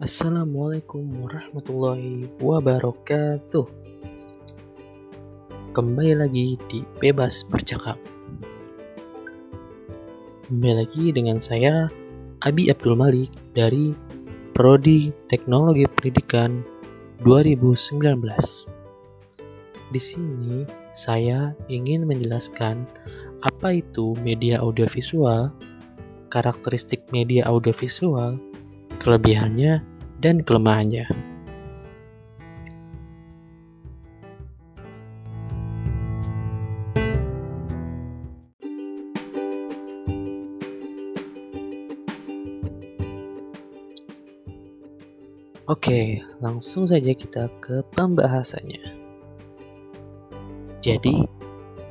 Assalamualaikum warahmatullahi wabarakatuh. Kembali lagi di Bebas Bercakap. Kembali lagi dengan saya Abi Abdul Malik dari Prodi Teknologi Pendidikan 2019. Di sini saya ingin menjelaskan apa itu media audiovisual, karakteristik media audiovisual, kelebihannya, dan kelemahannya. Oke, langsung saja kita ke pembahasannya. Jadi,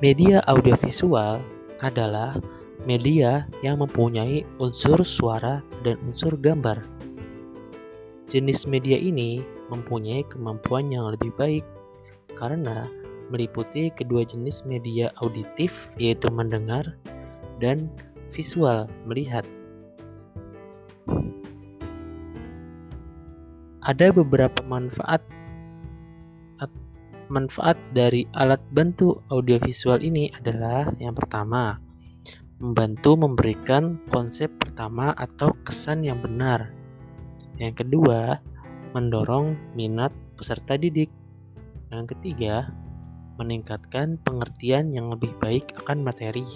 media audiovisual adalah media yang mempunyai unsur suara dan unsur gambar Jenis media ini mempunyai kemampuan yang lebih baik karena meliputi kedua jenis media auditif yaitu mendengar dan visual melihat. Ada beberapa manfaat manfaat dari alat bantu audiovisual ini adalah yang pertama membantu memberikan konsep pertama atau kesan yang benar yang kedua, mendorong minat peserta didik. Yang ketiga, meningkatkan pengertian yang lebih baik akan materi.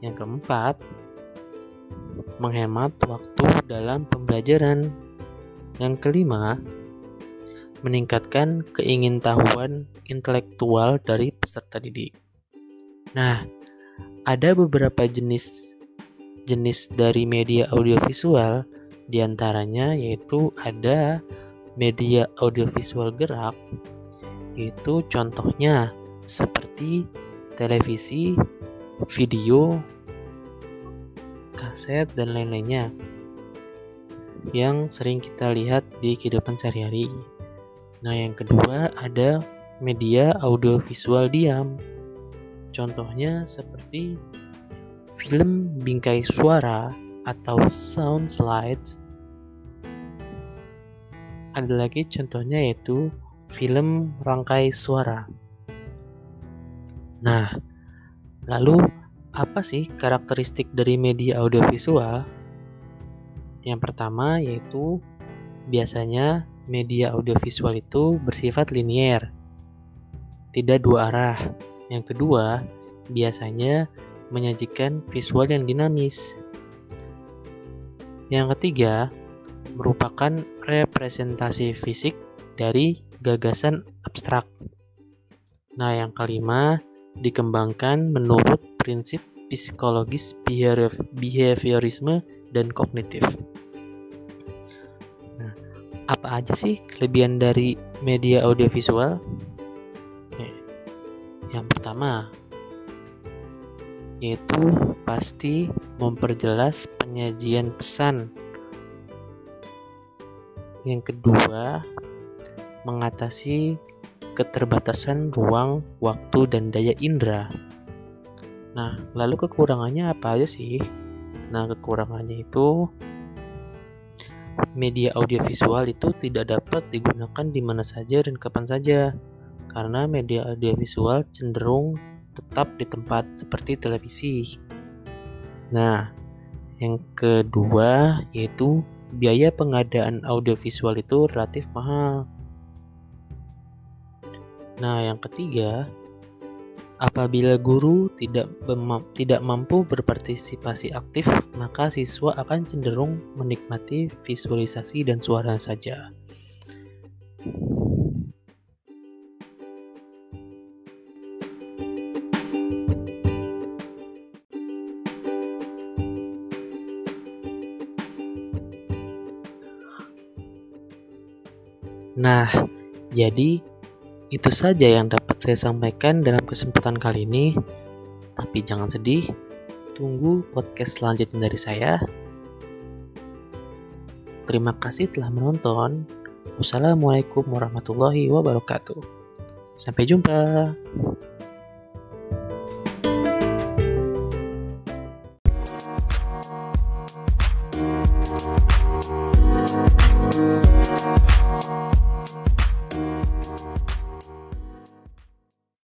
Yang keempat, menghemat waktu dalam pembelajaran. Yang kelima, meningkatkan keingintahuan intelektual dari peserta didik. Nah, ada beberapa jenis jenis dari media audiovisual di antaranya yaitu ada media audiovisual gerak, yaitu contohnya seperti televisi, video, kaset, dan lain-lainnya yang sering kita lihat di kehidupan sehari-hari. Nah, yang kedua ada media audiovisual diam. Contohnya seperti film bingkai suara atau sound slides. Ada lagi contohnya yaitu film rangkai suara. Nah, lalu apa sih karakteristik dari media audiovisual? Yang pertama yaitu biasanya media audiovisual itu bersifat linier, tidak dua arah. Yang kedua, biasanya menyajikan visual yang dinamis. Yang ketiga, merupakan representasi fisik dari gagasan abstrak. Nah, yang kelima, dikembangkan menurut prinsip psikologis behaviorisme dan kognitif. Nah, apa aja sih kelebihan dari media audiovisual? Yang pertama, yaitu pasti memperjelas penyajian pesan. Yang kedua, mengatasi keterbatasan ruang, waktu, dan daya indera. Nah, lalu kekurangannya apa aja sih? Nah, kekurangannya itu media audiovisual itu tidak dapat digunakan di mana saja dan kapan saja karena media audiovisual cenderung tetap di tempat seperti televisi. Nah, yang kedua yaitu biaya pengadaan audiovisual itu relatif mahal. Nah, yang ketiga, apabila guru tidak tidak mampu berpartisipasi aktif, maka siswa akan cenderung menikmati visualisasi dan suara saja. Nah, jadi itu saja yang dapat saya sampaikan dalam kesempatan kali ini. Tapi jangan sedih, tunggu podcast selanjutnya dari saya. Terima kasih telah menonton. Wassalamualaikum warahmatullahi wabarakatuh. Sampai jumpa.